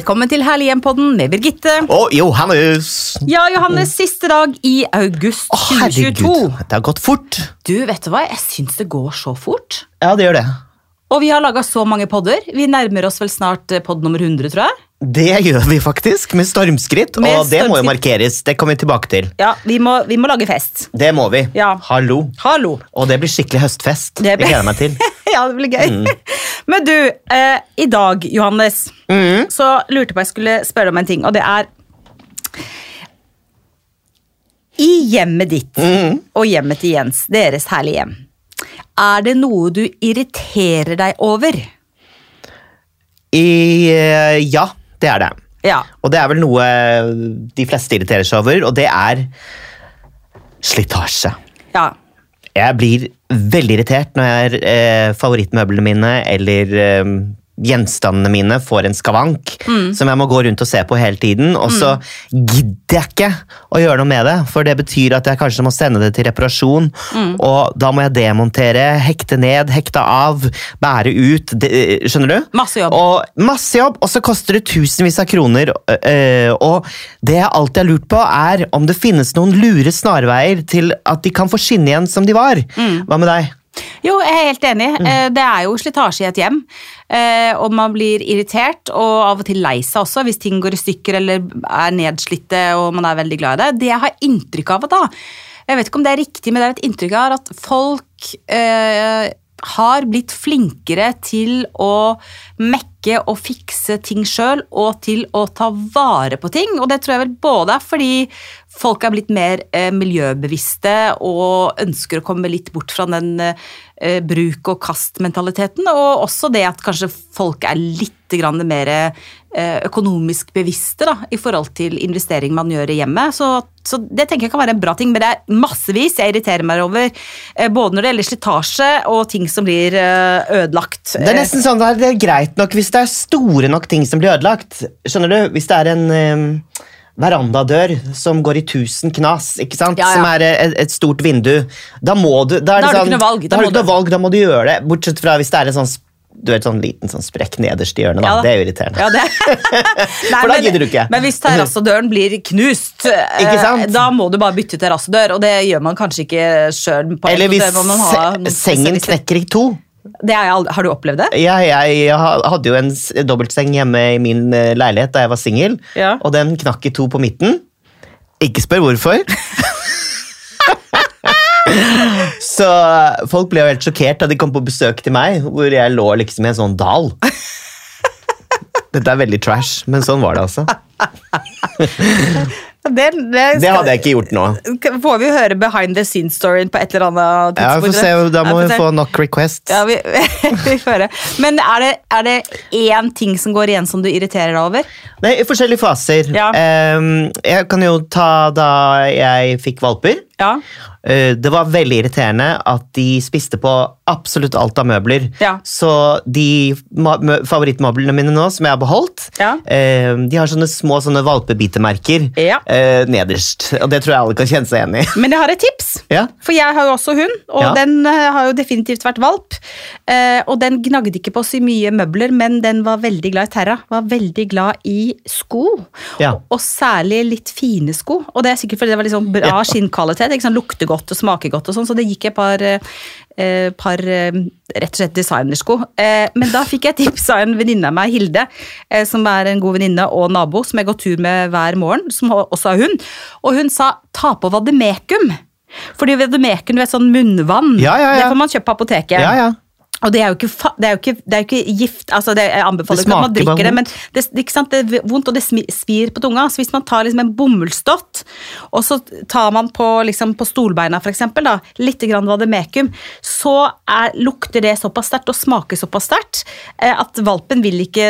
Velkommen til Herlig hjem-podden med Birgitte. Og Johannes! Ja, Johannes, siste dag i august Å, 2022. herregud, det har gått fort. Du, vet du hva? Jeg syns det går så fort. Ja, det gjør det. Og vi har laga så mange podder. Vi nærmer oss vel snart eh, podd nummer 100, tror jeg. Det gjør vi faktisk, med stormskritt. Med og det må jo stormskritt. markeres. Det kommer vi tilbake til. Ja, vi må, vi må lage fest. Det må vi. Ja. Hallo. Hallo. Og det blir skikkelig høstfest. Det blir- Jeg gleder meg til. ja, det blir gøy. Mm. Men du, eh, i dag, Johannes, så lurte jeg på jeg skulle spørre om en ting, og det er I hjemmet ditt Mm. og hjemmet til Jens, deres herlige hjem, er det noe du irriterer deg over? I, eh, ja, det er det. Ja. Og det er vel noe de fleste irriterer seg over, og det er slitasje. ja. Jeg blir veldig irritert når jeg, eh, favorittmøblene mine eller eh, gjenstandene mine får en skavank Mm. som jeg må gå rundt og se på hele tiden, og så gidder jeg ikke å gjøre noe med det, for det betyr at jeg kanskje må sende det til reparasjon, Mm. og da må jeg demontere, hekte ned, hekte av, bære ut, det, skjønner du? Masse jobb. Og masse jobb, og så koster det tusenvis av kroner, øh, og det jeg alltid har lurt på er om det finnes noen lure snarveier til at de kan få skinne igjen som de var. Mm. Hva med deg? Jo, jeg er helt enig. Mm. Det er jo slitasje i et hjem. eh, Og man blir irritert og av og til lei seg også hvis ting går i stykker eller er nedslitte og man er veldig glad i det. Det jeg har inntrykk av da, jeg vet ikke om det er riktig, men det er et inntrykk av at folk eh, har blitt flinkere til å mekke og fikse ting sjøl og til å ta vare på ting. Og det tror jeg vel både er fordi folk er blitt mer eh, miljøbevisste og ønsker å komme litt bort fra den eh, bruk og kast-mentaliteten, og også det at kanskje folk er litt grann mer eh, økonomisk bevisste da, i forhold til investering man gjør i hjemmet. Så, så det tenker jeg kan være en bra ting, men det er massevis jeg irriterer meg over. eh, Både når det gjelder slitasje og ting som blir eh, ødelagt. Det er nesten sånn at det er greit nok hvis det er store nok ting som blir ødelagt. Skjønner du? Hvis det er en verandadør som går i tusen knas, ikke sant? Ja, ja. som er et, et stort vindu, da må du Da, er Da har du sånn, ikke noe valg, da Da må du du- valg, da må du gjøre det. Bortsett fra hvis det er en sånn du vet, sånn liten sånn sprekk nederst i hjørnet. Da. Ja da. Det er jo irriterende. Ja, det. Nei, For da men- gidder du ikke. Men hvis terrassedøren blir knust, eh, da må du bare bytte terrassedør, og det gjør man kanskje ikke sjøl. Eller hvis se sengen knekker i to. Det har, jeg aldri, har du opplevd det? Jeg, jeg, jeg hadde jo en dobbeltseng hjemme i min eh, leilighet da jeg var singel, Ja. og den knakk i to på midten. Ikke spør hvorfor. Så folk ble jo helt sjokkert da de kom på besøk til meg, hvor jeg lå liksom i en sånn dal. Dette er veldig trash, men sånn var det altså. Det, det, Det hadde jeg ikke gjort nå. Får vi høre behind the scene-storyen på et eller annet Ja, tidspunkt? får se, Da må Ja, vi få nok requests. ja, vi, vi. Men er det, er det én ting som går igjen som du irriterer deg over? Nei, I forskjellige faser. Ja. Um, jeg kan jo ta da jeg fikk valper. Ja. Eh, Det var veldig irriterende at de spiste på absolutt alt av møbler. Ja. Så de favorittmøblene mine nå, som jeg har beholdt, Ja. eh, de har sånne små sånne valpebitemerker Ja. eh, nederst. Og det tror jeg alle kan kjenne seg igjen i. Men jeg har et tips. Ja. For jeg har jo også hund, og den har jo definitivt vært valp. Og den gnagde ikke på så mye møbler, men den var veldig glad i Terra. Var veldig glad i sko. Ja. Og, særlig litt fine sko. Og det er sikkert fordi det var litt sånn bra skinnkvalitet. Ikke sant? Lukter godt og smaker godt og sånn, så det gikk et par, eh, par eh, rett og slett designersko. Eh, men da fikk jeg tips av en venninne av meg, Hilde, som er en god venninne og nabo, som jeg går tur med hver morgen, som også er hun. Og hun sa ta på vademekum. Fordi vademekum, du vet sånn munnvann, Ja, ja, ja. det får man kjøpe på apoteket. Ja, ja. Og det er jo ikke, det er jo ikke, det er ikke gift, altså det, jeg anbefaler ikke at man drikker det, men det, det, er vondt og det svir på tunga. Så hvis man tar liksom en bomullsdott, og så tar man på, liksom, på stolbeina eksempel, litt grann vademekum, så er, lukter det såpass sterkt og smaker såpass sterkt eh, at valpen vil ikke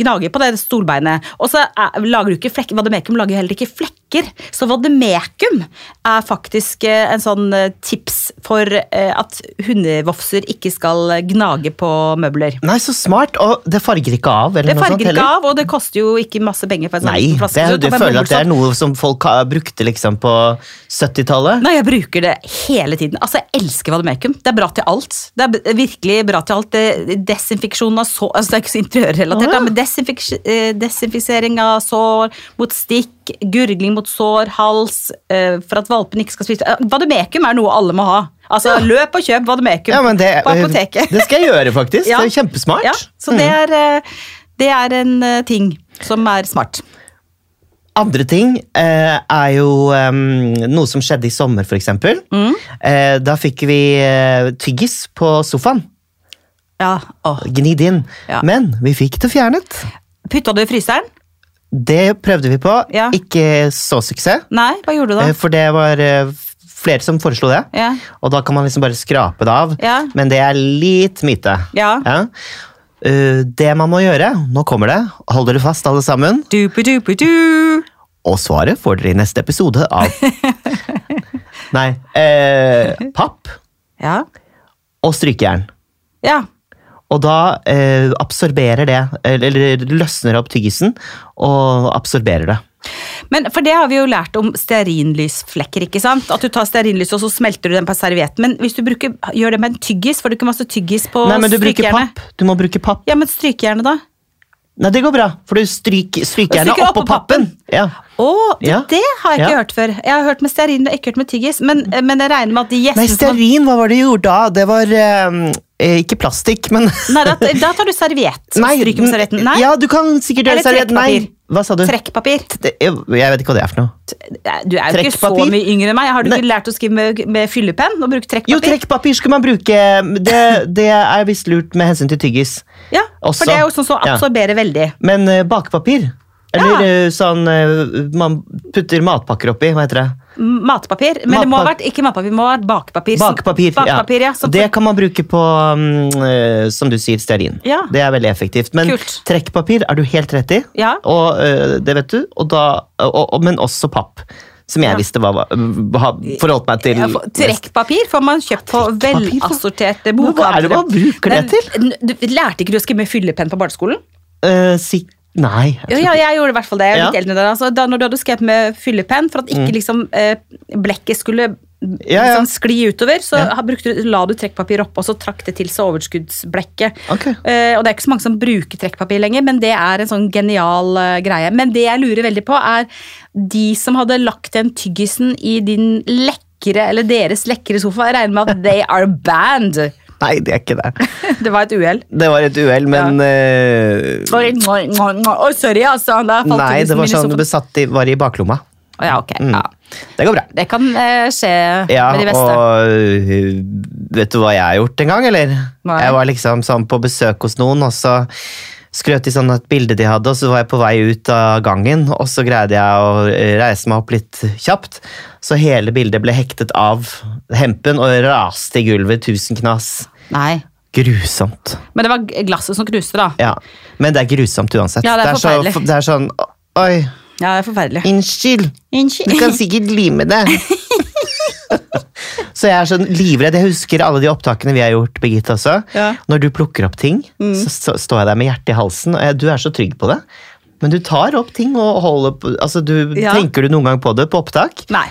gnage på det stolbeinet. Og så er, lager du ikke flekker, vademekum lager heller ikke flekker lekker. Så vademekum er faktisk eh, en sånn eh, tips for eh, at hundevofser ikke skal gnage på møbler. Nei, så smart! Og det farger ikke av? eller Det farger ikke heller? av, og det koster jo ikke masse penger. for en sånn Nei, flaske. det, er- du føler at det er noe som folk har, brukte liksom på 70-tallet? Nei, jeg bruker det hele tiden. Altså, Jeg elsker vademekum. Det er bra til alt. Det er virkelig bra til alt. Desinfeksjon av sår altså Det er ikke så interiørrelatert, oh, ja. men desinfisering av sår mot stikk, gurgling mot sår, hals, eh, for at valpen ikke skal spise Eh, Vademekum er noe alle må ha. Altså, Løp og kjøp vademekum Ja, men det, på apoteket. det skal jeg gjøre, faktisk. Ja. Det er kjempesmart. Ja, så det er, eh, det er en eh, ting som er smart. Andre ting eh, er jo eh, noe som skjedde i sommer, eksempel. Mm. Eh, da fikk vi eh, tyggis på sofaen. Ja. Gnidd inn. Ja. Men vi fikk det fjernet. Putta du i fryseren? Det prøvde vi på. Ja. Ikke så suksess. Nei, hva gjorde du da? eh, For det var eh, flere som foreslo det. Ja. Og da kan man liksom bare skrape det av. Ja. Men det er litt myte. Ja. Eh, det man må gjøre, nå kommer det, hold dere fast alle sammen, Dupu-dupu-du. og svaret får dere i neste episode av Nei. Eh, papp Ja. og strykejern. ja. Og da eh, absorberer det, eller, løsner opp tyggisen og absorberer det. Men for det har vi jo lært om stearinlysflekker, ikke sant? At du tar stearinlys og så smelter du den på servietten. Men hvis du bruker, gjør det med en tyggis, får du ikke masse tyggis på Nei, men du bruker papp. Du må bruke papp. Ja, men strykejernet da? Nei, det går bra, for du stryker, stryker gjerne oppå opp pappen. pappen. Ja. Å, det, Ja. det har jeg ikke Ja. hørt før. Jeg har hørt med stearin, men ikke hørt med tyggis. Men, men jeg regner med at de gjestene Nei, stearin, hva var det du gjorde da? Det var eh, eh, ikke plastikk, men Nei, da, da tar du serviett Nei, stryker med servietten. Nei, Ja, du kan sikkert gjøre Eller serviett. Nei, hva sa du? trekkpapir. Jeg vet ikke hva det er for noe. Du er jo ikke så mye yngre enn meg. Har du ikke lært å skrive med, med fyllepenn og bruke trekkpapir? Jo, trekkpapir skulle man bruke. Det, det er visst lurt med hensyn til tyggis. Ja, Også. for det er jo sånn som Ja. absorberer veldig. Men eh, bakepapir Eller Ja. sånn eh, man putter matpakker oppi, hva heter det? Matpapir. Men det må ha vært ikke matpapir, det må ha vært bakpapir. som- bakpapir ja. ja. Det kan man bruke på, mm, eh, som du sier, stearin. Ja. Det er veldig effektivt. Men Kult. trekkpapir er du helt rett i, Ja. og eh, det vet du. Og da, og, og, men også papp. Som jeg visste var, forholdt meg til. Ja, for- Trekkpapir får man kjøpt på hva- velassorterte bokhandlere. hva er det man bruker det til? Du lærte ikke du å skrive med fyllepenn på barneskolen? Uh, si, nei. jeg Ja, jeg gjorde i hvert fall det. Jeg Ja. Mm. altså, da, når du hadde skrevet med fyllepenn, for at ikke liksom, eh, blekket skulle Ja, liksom, skli utover, så brukte, la du trekkpapir opp, og så trakk det til seg overskuddsblekket. Okay. Eh, og det er ikke så mange som bruker trekkpapir lenger, men det er en sånn genial uh, greie. Men det jeg lurer veldig på, er de som hadde lagt den tyggisen i din lekre, eller deres lekre sofa, jeg regner med at they are banned. Nei, det er ikke det. Det var et uhell. Det var et uhell, men ja. uh. Oi, sorry, altså. Nei, det var sånn du besatt i, var i baklomma. Oh, Ja, ok. Mm. Ja. Det går bra. Det kan uh, skje Ja, med de beste. og øh, vet du hva jeg har gjort en gang, eller? Nei. Jeg var liksom sånn på besøk hos noen, og så skrøt de sånn et bilde de hadde, og så var jeg på vei ut av gangen, og så greide jeg å øh, reise meg opp litt kjapt. Så hele bildet ble hektet av hempen og raste i gulvet tusen knas. Nei. Grusomt. Men det var glasset som knuste, da. Ja, men det er grusomt uansett. Ja, det er så, det er sånn Oi, Ja, det er forferdelig. unnskyld. Du kan sikkert lime det. så jeg er sånn livredd. Jeg husker alle de opptakene vi har gjort, Birgitte også. Ja. Når du plukker opp ting, så, så står jeg der med hjertet i halsen, og jeg, du er så trygg på det. Men du tar opp ting og holder på altså du, Ja. Tenker du noen gang på det på opptak? Nei.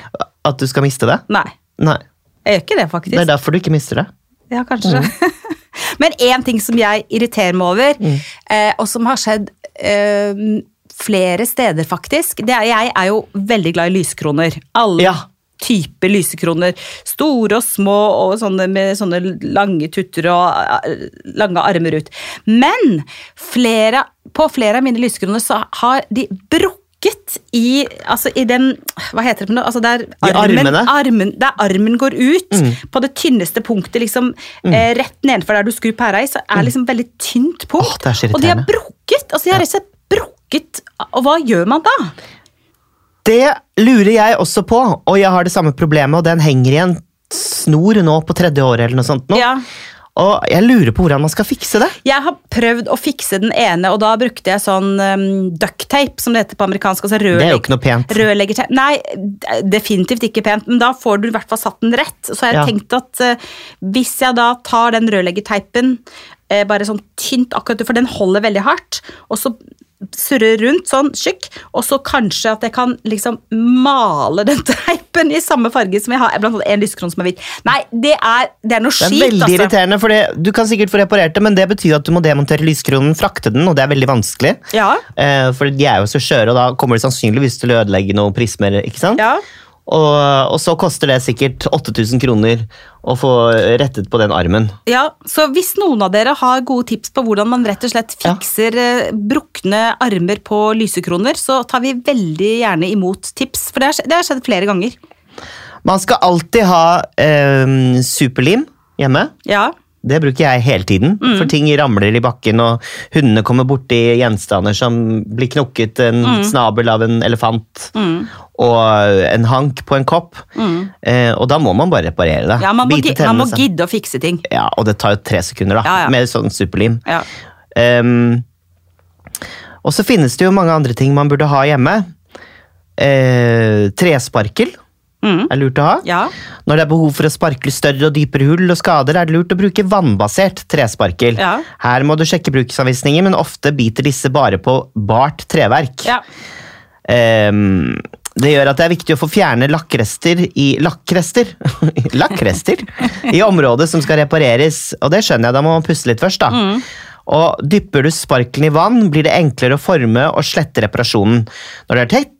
At du skal miste det? Nei. Nei. Jeg gjør ikke det, faktisk. Det er derfor du ikke mister det. Ja, kanskje. Men én ting som jeg irriterer meg over, Mm. eh, og som har skjedd eh, flere steder, faktisk det er, Jeg er jo veldig glad i lyskroner. Alle Ja. typer lysekroner. Store og små og sånne med sånne lange tutter og eh, lange armer ut. Men flere, på flere av mine lysekroner så har de brukket i, altså i den Hva heter det for noe? Altså der I armene? armen, der armen går ut, på det tynneste punktet, liksom, eh, rett nedenfor der du skrur pæra i, så er liksom veldig tynt punkt. Oh, og de har brukket! Altså, de har rett og slett brukket. Og hva gjør man da? Det lurer jeg også på, og jeg har det samme problemet, og den henger i en snor nå på tredje året eller noe sånt nå. Ja. Og jeg lurer på hvordan man skal fikse det. Jeg har prøvd å fikse den ene, og da brukte jeg sånn um, ducktape, som det heter på amerikansk. Altså Det er jo ikke noe pent. Rørleggerteip. Nei, definitivt ikke pent, men da får du i hvert fall satt den rett. Så har jeg Ja. tenkt at uh, hvis jeg da tar den rørleggerteipen eh, bare sånn tynt, akkurat, for den holder veldig hardt, og så surrer rundt sånn tjukk, og så kanskje at jeg kan liksom male den teipen i samme farge som jeg har, blant annet en lyskron som er hvit. Nei, det er, det er noe Det er veldig altså. irriterende, for det, Du kan sikkert få reparert det, men det betyr at du må demontere lyskronen, frakte den, og det er veldig vanskelig. Ja, Eh, for de er jo så skjøre, og da kommer de sannsynligvis til å ødelegge noen prismer. ikke sant? ja. Og, og så koster det sikkert 8000 kroner å få rettet på den armen. Ja, så hvis noen av dere har gode tips på hvordan man rett og slett fikser ja. brukne armer på lysekroner, så tar vi veldig gjerne imot tips, for det har, det har skjedd flere ganger. Man skal alltid ha eh, superlim hjemme. Ja, Det bruker jeg hele tiden, Mm. for ting ramler i bakken, og hundene kommer borti gjenstander som blir knokket, en Mm. snabel av en elefant, og en hank på en kopp. Eh, og da må man bare reparere det. Mm. ja man, må, man må gidde å fikse ting. Ja, og det tar jo tre sekunder, da, Ja, ja. med sånn superlim. Ja. Um, og så finnes det jo mange andre ting man burde ha hjemme. Eh, tresparkel Mm. er lurt å ha. Ja. Når det er behov for å sparkle større og dypere hull og skader, er det lurt å bruke vannbasert tresparkel. Ja. Her må du sjekke bruksanvisninger, men ofte biter disse bare på bart treverk. ja. Um, det gjør at det er viktig å få fjerne lakkrester i lakkrester lakkrester i området som skal repareres, og det skjønner jeg, da må man puste litt først. da. Mm. Og Dypper du sparkelen i vann, blir det enklere å forme og slette reparasjonen. Når det er tett,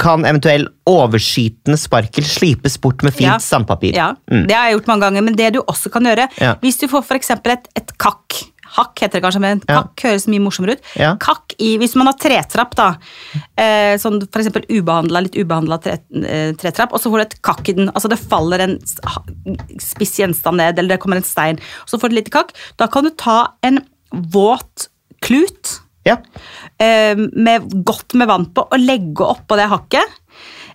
kan eventuell overskytende sparkel slipes bort med fint Ja. sandpapir. ja. Mm. Det har jeg gjort mange ganger, men det du også kan gjøre, Ja. hvis du får eksempel et, et kakk, hakk heter det kanskje, men Ja. kakk høres mye morsommere ut. Ja. Kakk i, hvis man har tretrapp da, eh, sånn for eksempel litt ubehandlet tre, eh, tretrapp, og så får du et kakk i den, altså det faller en spiss gjenstand ned, eller det kommer en stein, og så får du et lite kakk, da kan du ta en våt klut, Ja. eh, med, godt med vann på og legge oppå det hakket,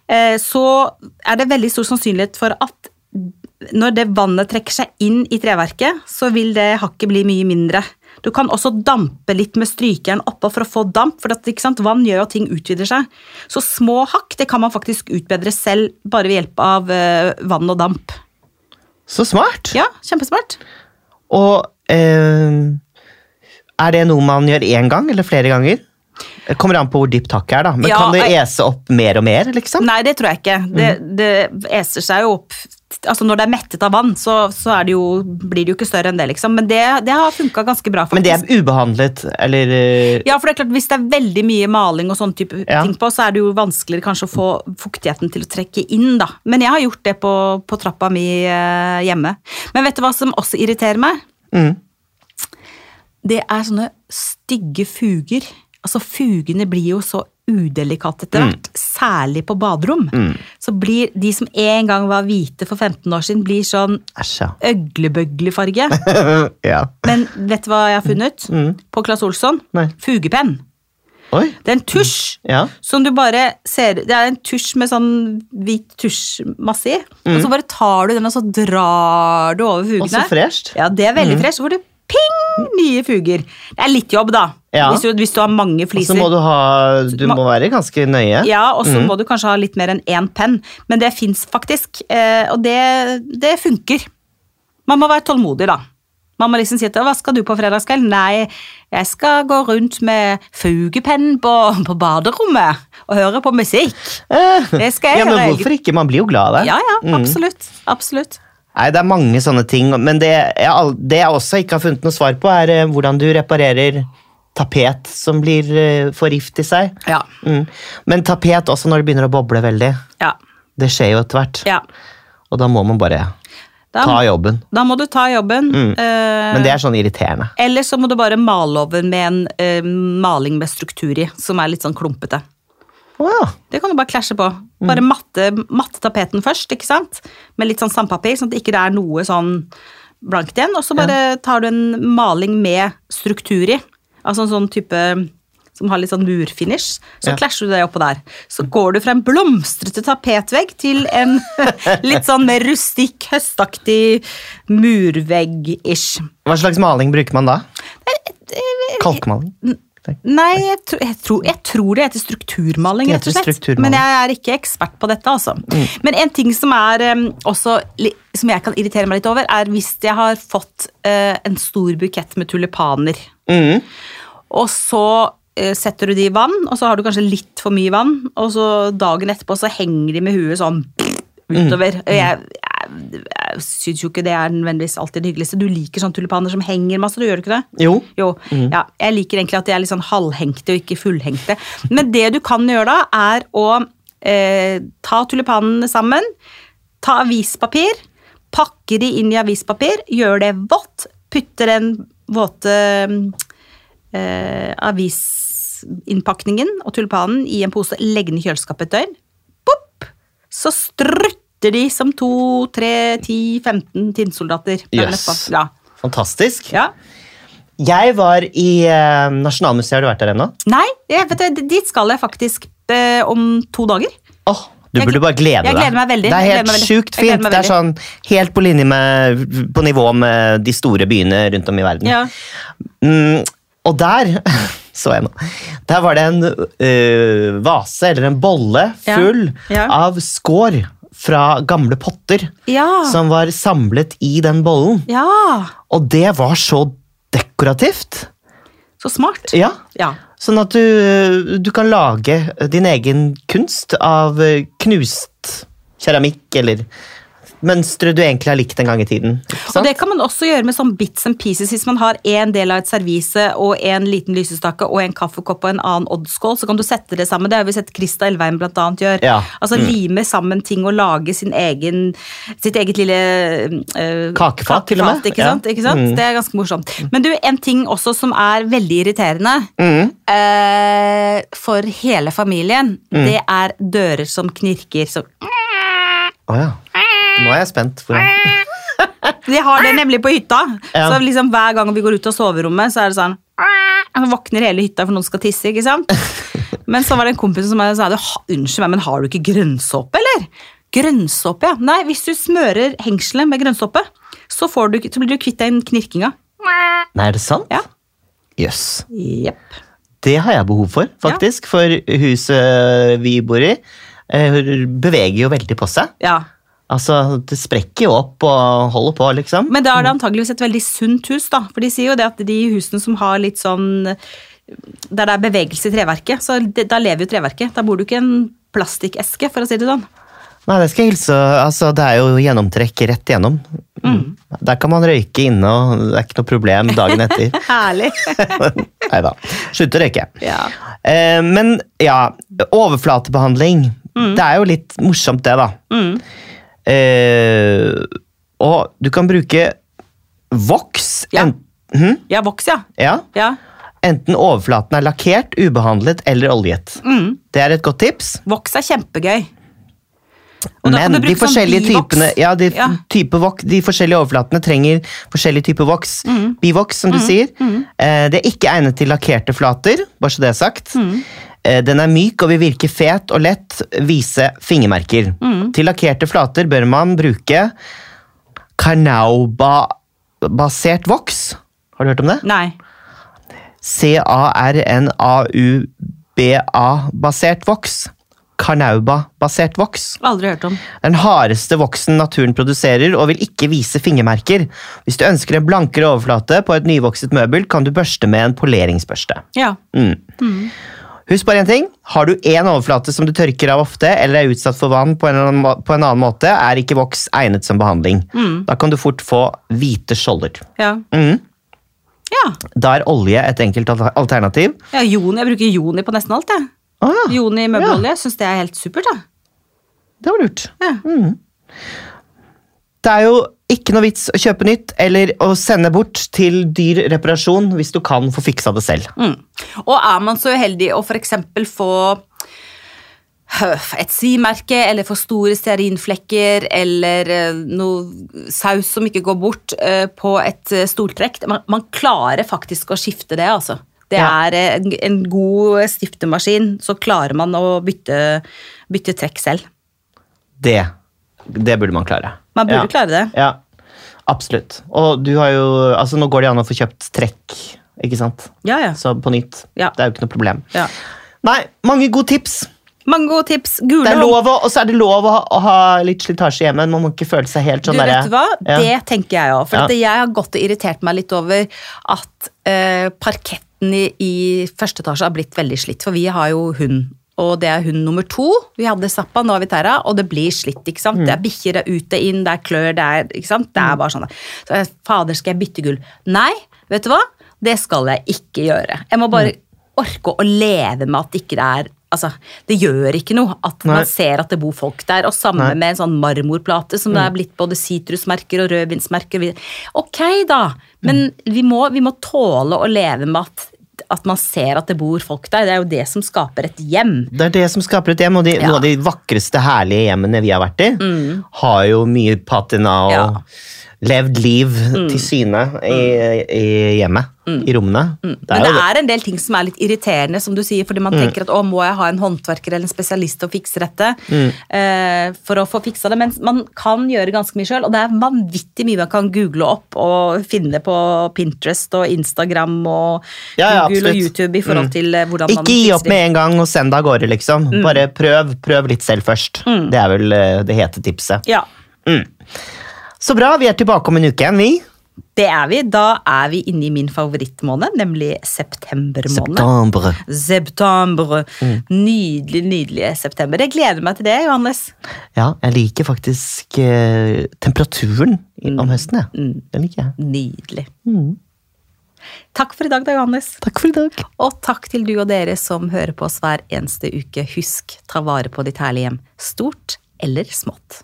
eh, så er det veldig stor sannsynlighet for at når det vannet trekker seg inn i treverket, så vil det hakket bli mye mindre. Du kan også dampe litt med strykeren oppå for å få damp, for at, vann gjør jo at ting utvider seg. Så små hakk det kan man faktisk utbedre selv, bare ved hjelp av eh, vann og damp. Så smart! Ja, kjempesmart. Og eh, er det noe man gjør én gang eller flere ganger? Det kommer an på hvor dypt hakket er, da. Men Ja, kan det ese opp mer og mer, liksom? Nei, det tror jeg ikke. Det, det eser seg jo opp Altså Når det er mettet av vann, så, så er det jo, blir det jo ikke større enn det, liksom. Men det, det har funka ganske bra, faktisk. Men det er ubehandlet, eller eh, Ja, for det er klart, Hvis det er veldig mye maling og sånne type Ja. ting på, så er det jo vanskeligere kanskje å få fuktigheten til å trekke inn. da. Men jeg har gjort det på, på trappa mi eh, hjemme. Men vet du hva som også irriterer meg? mm. Det er sånne stygge fuger. Altså Fugene blir jo så udelikate etter hvert, særlig på baderom. Så blir de som en gang var hvite for 15 år siden, blir sånn øglebøglefarge. ja. Men vet du hva jeg har funnet? På Claes Olsson? Nei. Fugepenn. Oi. Det er en tusj Ja. som du bare ser Det er en tusj med sånn hvit tusjmasse i. Og så bare tar du den, og så drar du over fugene. Og så fresht. Ja, det er veldig mm. fresht. Hvor du ping! Nye fuger. Det er litt jobb, da. Ja. Hvis, du, hvis du har mange fliser. Og så må du ha Du må være ganske nøye. Ja, og så må du kanskje ha litt mer enn én penn. Men det fins faktisk, eh, og det, det funker. Man må være tålmodig, da. Man må liksom si at 'hva skal du på fredagskveld'? Nei, jeg skal gå rundt med fugepenn på, på baderommet og høre på musikk. Eh, Det skal jeg ja, men gjøre. hvorfor ikke? Man blir jo glad av det. Ja, ja, absolutt. Absolutt. Nei, Det er mange sånne ting, men det jeg, det jeg også ikke har funnet noe svar på, er eh, hvordan du reparerer tapet som blir for rift i seg. Ja. Mm. Men tapet også når det begynner å boble veldig. Ja. Det skjer jo etter hvert. ja. Og da må man bare Da, ta jobben. da må du ta jobben. eh, Men det er sånn irriterende. Eller så må du bare male over med en uh, maling med struktur i, som er litt sånn klumpete. Å ja. Det kan du bare klasje på. Bare matte, matte tapeten først, ikke sant? Med litt sånn sandpapir, sånn at det ikke er noe sånn blankt igjen. Og så bare tar du en maling med struktur i. Altså en sånn type som har litt sånn murfinish, så Ja. klasjer du det oppå der. Så går du fra en blomstrete tapetvegg til en litt sånn mer rustikk, høstaktig murvegg-ish. Hva slags maling bruker man da? Kalkmaling? Nei, jeg, tro, jeg, tror, jeg tror det heter strukturmaling, rett og slett. Men jeg er ikke ekspert på dette, altså. Men en ting som er også som jeg kan irritere meg litt over, er hvis jeg har fått uh, en stor bukett med tulipaner, Mm. og så uh, setter du de i vann, og så har du kanskje litt for mye vann, og så dagen etterpå så henger de med huet sånn utover. Og Jeg, jeg, jeg syns jo ikke det er nødvendigvis alltid det hyggeligste. Du liker sånne tulipaner som henger masse, du gjør ikke det? Jo. Jo, ja, jeg liker egentlig at de er litt sånn halvhengte og ikke fullhengte. Men det du kan gjøre da, er å eh, ta tulipanene sammen, ta avispapir, pakke de inn i avispapir, gjør det vått, putte den våte eh, avisinnpakningen og tulipanen i en pose, legge den i kjøleskapet et døgn. Bopp! Så strutter de som to, tre, ti, 15 tinnsoldater. Yes. Ja. Fantastisk. ja. Jeg var i eh, Nasjonalmuseet, har du vært der ennå? Nei, jeg vet, du, dit skal jeg faktisk eh, om to dager. Oh, du Jeg burde bare glede jeg deg. gleder meg veldig. Det er helt sjukt fint. Det er sånn helt på linje med På nivå med de store byene rundt om i verden. Ja. Mm, og der så jeg nå. Der var det en øh, vase, eller en bolle, Ja. full Ja. av skår fra gamle potter. Ja. Som var samlet i den bollen. ja, Og det var så dekorativt. så smart. Ja. Ja. Sånn at du, du kan lage din egen kunst av knust keramikk eller mønstre du egentlig har likt en gang i tiden. Og det kan man også gjøre med sånn bits and pieces. Hvis man har en del av et servise og en liten lysestake og en kaffekopp og en annen oddskål, så kan du sette det sammen. Det har vi sett Krista Elveim blant annet gjøre. Ja. Altså lime sammen ting og lage sin egen, sitt eget lille øh, Kakefat, til og med. Ikke Ja. sant? Ikke sant? Mm. Det er ganske morsomt. Men du, en ting også som er veldig irriterende Mm. øh, for hele familien, Mm. det er dører som knirker. Så oh, ja. Nå er jeg spent. De har det nemlig på hytta. Ja. Så liksom Hver gang vi går ut av soverommet, så er det sånn Så våkner hele hytta for noen skal tisse. ikke sant? Men så var det en kompis som sa unnskyld meg, men har du ikke grønnsåpe, eller? Grønnsåpe, ja. Nei, hvis du smører hengselet med grønnsåpe, så, får du, så blir du kvitt den knirkinga. Nei, er det sant? Ja. Jøss. Jepp. Det har jeg behov for, faktisk. For huset vi bor i, eh, beveger jo veldig på seg. Ja. Altså, Det sprekker jo opp og holder på, liksom. Men da er det antageligvis et veldig sunt hus, da. For de sier jo det at de husene som har litt sånn Der det er bevegelse i treverket, så det, da lever jo treverket. Da bor du ikke i en plastikkeske, for å si det sånn. Nei, det skal jeg hilse. Altså, det er jo gjennomtrekk rett igjennom. Mm. Der kan man røyke inne, og det er ikke noe problem dagen etter. Herlig. Nei da. Slutte å røyke. ja. Eh, men ja, overflatebehandling. Det er jo litt morsomt, det, da. Mm. Eh, og du kan bruke voks. Ja. en- Mhm, ja, voks, ja. ja. ja. Enten overflaten er lakkert, ubehandlet eller oljet. Mm. Det er et godt tips. Voks er kjempegøy. Og Men de forskjellige sånn forskjellige typene ja, de, Ja. Type vok, de forskjellige overflatene trenger forskjellig type voks. Mm. Bivoks, som du sier. Eh, det er ikke egnet til lakkerte flater, bare så det er sagt. Mm. Eh, den er myk og vil virke fet og lett vise fingermerker. Mm. Til lakkerte flater bør man bruke Carnauba-basert voks. Har du hørt om det? Nei. C-A-R-N-A-U-B-A-basert voks. Carnauba-basert voks. Aldri hørt om. Den hardeste voksen naturen produserer og vil ikke vise fingermerker. Hvis du ønsker en blankere overflate på et nyvokset møbel, kan du børste med en poleringsbørste. Ja. Mm. Husk bare en ting. Har du én overflate som du tørker av ofte, eller er utsatt for vann på en, annen, på en annen måte, er ikke voks egnet som behandling. Da kan du fort få hvite skjolder. Ja. Mm. ja. Da er olje et enkelt alternativ. ja joni, jeg bruker joni på nesten alt, jeg. Ah, ja, Joni møbelolje. Jeg syns det er helt supert, jeg. det var lurt. Ja. Det er jo ikke noe vits å kjøpe nytt eller å sende bort til dyr reparasjon hvis du kan få fiksa det selv. Mm. Og er man så uheldig å f.eks. få høf, et svimerke eller for store stearinflekker eller eh, noe saus som ikke går bort eh, på et stoltrekk man, man klarer faktisk å skifte det, altså. Det er en, en god stiftemaskin, så klarer man å bytte, bytte trekk selv. Det, det burde man klare. Man burde ja. klare det. Ja, absolutt. Og du har jo Altså, nå går det an å få kjøpt trekk, ikke sant? Ja, ja. Så på nytt. Ja. Det er jo ikke noe problem. ja. Nei, mange gode tips. Mange gode tips. Gule Det er lov å, og så er det lov å ha, å ha litt slitasje hjemme. Man må ikke føle seg helt sånn Du vet du hva? Ja. Det tenker jeg òg. For Ja. jeg har gått og irritert meg litt over at uh, parketten i, i første etasje har blitt veldig slitt. For vi har jo hund. Og det er hund nummer to. Vi hadde Zappa, nå har vi Terra, og det blir slitt. ikke sant? Mm. Det er bikkjer, det er ute, inn, det er klør, det er ikke sant? Det er bare sånn. Så jeg, Fader, skal jeg bytte gull? Nei, vet du hva? Det skal jeg ikke gjøre. Jeg må bare Mm. orke å leve med at ikke det er Altså, Det gjør ikke noe at Nei. man ser at det bor folk der. Og sammen Nei. med en sånn marmorplate som det er blitt både sitrusmerker og rødvinsmerker. Ok, da, men vi, må, vi må tåle å leve med at, at man ser at det bor folk der. Det er jo det som skaper et hjem. Det er det som skaper et hjem, og de, Ja. noen av de vakreste, herlige hjemmene vi har vært i, har jo mye patina og Ja. Mm. levd liv til syne i, i hjemmet. I rommene. Det Men det er en del ting som er litt irriterende, som du sier, fordi man tenker at å, må jeg ha en håndverker eller en spesialist til å fikse dette eh, for å få fiksa det, men man kan gjøre ganske mye sjøl, og det er vanvittig mye man kan google opp og finne på Pinterest og Instagram og Ja, ja, Google og. YouTube i forhold til eh, hvordan man Ikke gi opp med en gang og send det av gårde, liksom. Mm. Bare prøv, prøv litt selv først. Det er vel eh, det hete tipset. Ja, Så bra, vi er tilbake om en uke igjen, vi. det er vi. Da er vi inne i min favorittmåned, nemlig septembermåned. September. September. Nydelig, nydelig september. Jeg gleder meg til det, Johannes. Ja, jeg liker faktisk eh, temperaturen Mm. om høsten, jeg. Den liker jeg. Nydelig. Takk for i dag, da, Johannes. Takk for i dag. Og takk til du og dere som hører på oss hver eneste uke. Husk, ta vare på ditt herlige hjem. Stort eller smått.